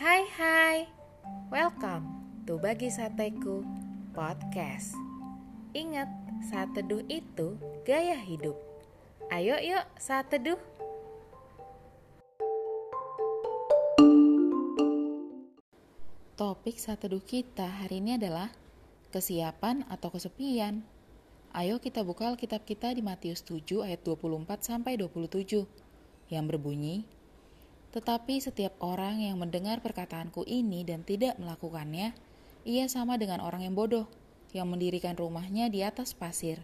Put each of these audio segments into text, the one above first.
Hai hai, welcome to Bagi Sateku Podcast. Ingat, saat teduh itu gaya hidup. Ayo yuk saat teduh Topik saat teduh kita hari ini adalah Kesiapan atau kesepian. Ayo kita buka Alkitab kita di Matius 7 ayat 24 sampai 27 yang berbunyi tetapi setiap orang yang mendengar perkataanku ini dan tidak melakukannya, ia sama dengan orang yang bodoh, yang mendirikan rumahnya di atas pasir.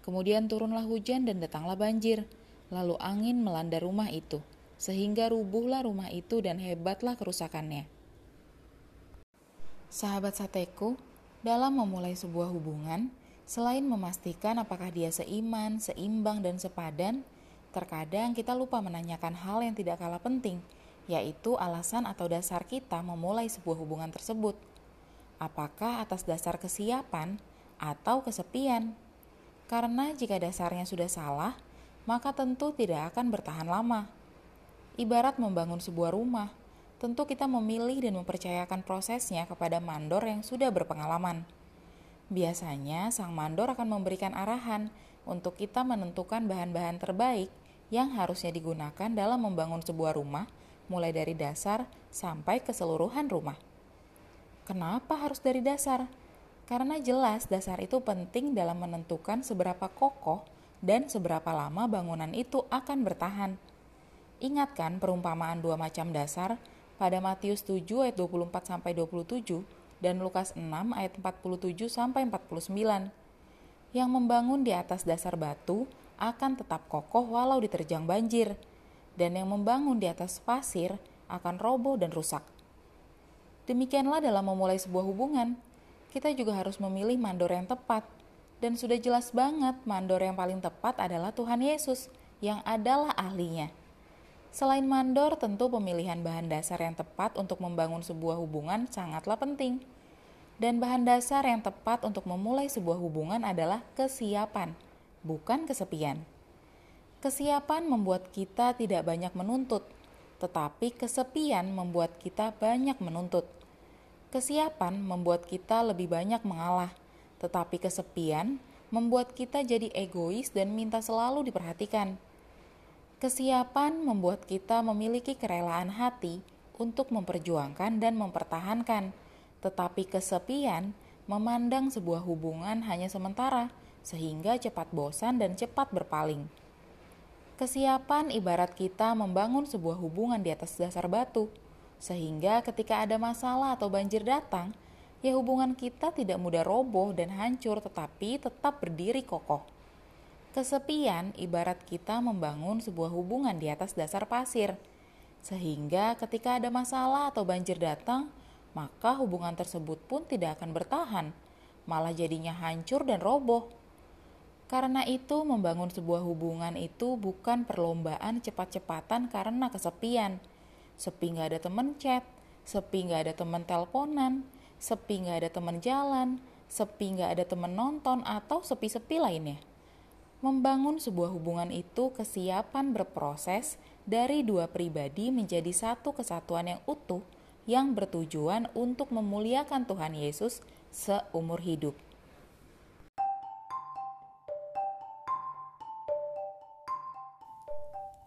Kemudian turunlah hujan dan datanglah banjir, lalu angin melanda rumah itu, sehingga rubuhlah rumah itu dan hebatlah kerusakannya. Sahabat sateku, dalam memulai sebuah hubungan, selain memastikan apakah dia seiman, seimbang, dan sepadan, Terkadang kita lupa menanyakan hal yang tidak kalah penting, yaitu alasan atau dasar kita memulai sebuah hubungan tersebut. Apakah atas dasar kesiapan atau kesepian? Karena jika dasarnya sudah salah, maka tentu tidak akan bertahan lama. Ibarat membangun sebuah rumah, tentu kita memilih dan mempercayakan prosesnya kepada mandor yang sudah berpengalaman. Biasanya, sang mandor akan memberikan arahan untuk kita menentukan bahan-bahan terbaik yang harusnya digunakan dalam membangun sebuah rumah, mulai dari dasar sampai keseluruhan rumah. Kenapa harus dari dasar? Karena jelas dasar itu penting dalam menentukan seberapa kokoh dan seberapa lama bangunan itu akan bertahan. Ingatkan perumpamaan dua macam dasar pada Matius 7 ayat 24 sampai 27 dan Lukas 6 ayat 47 sampai 49. Yang membangun di atas dasar batu akan tetap kokoh walau diterjang banjir, dan yang membangun di atas pasir akan roboh dan rusak. Demikianlah dalam memulai sebuah hubungan, kita juga harus memilih mandor yang tepat, dan sudah jelas banget mandor yang paling tepat adalah Tuhan Yesus, yang adalah ahlinya. Selain mandor, tentu pemilihan bahan dasar yang tepat untuk membangun sebuah hubungan sangatlah penting. Dan bahan dasar yang tepat untuk memulai sebuah hubungan adalah kesiapan bukan kesepian. Kesiapan membuat kita tidak banyak menuntut, tetapi kesepian membuat kita banyak menuntut. Kesiapan membuat kita lebih banyak mengalah, tetapi kesepian membuat kita jadi egois dan minta selalu diperhatikan. Kesiapan membuat kita memiliki kerelaan hati untuk memperjuangkan dan mempertahankan, tetapi kesepian memandang sebuah hubungan hanya sementara sehingga cepat bosan dan cepat berpaling. Kesiapan ibarat kita membangun sebuah hubungan di atas dasar batu, sehingga ketika ada masalah atau banjir datang, ya hubungan kita tidak mudah roboh dan hancur tetapi tetap berdiri kokoh. Kesepian ibarat kita membangun sebuah hubungan di atas dasar pasir, sehingga ketika ada masalah atau banjir datang, maka hubungan tersebut pun tidak akan bertahan, malah jadinya hancur dan roboh. Karena itu, membangun sebuah hubungan itu bukan perlombaan cepat-cepatan karena kesepian. Sepi nggak ada temen chat, sepi nggak ada temen teleponan, sepi nggak ada temen jalan, sepi nggak ada temen nonton, atau sepi-sepi lainnya. Membangun sebuah hubungan itu kesiapan berproses dari dua pribadi menjadi satu kesatuan yang utuh yang bertujuan untuk memuliakan Tuhan Yesus seumur hidup.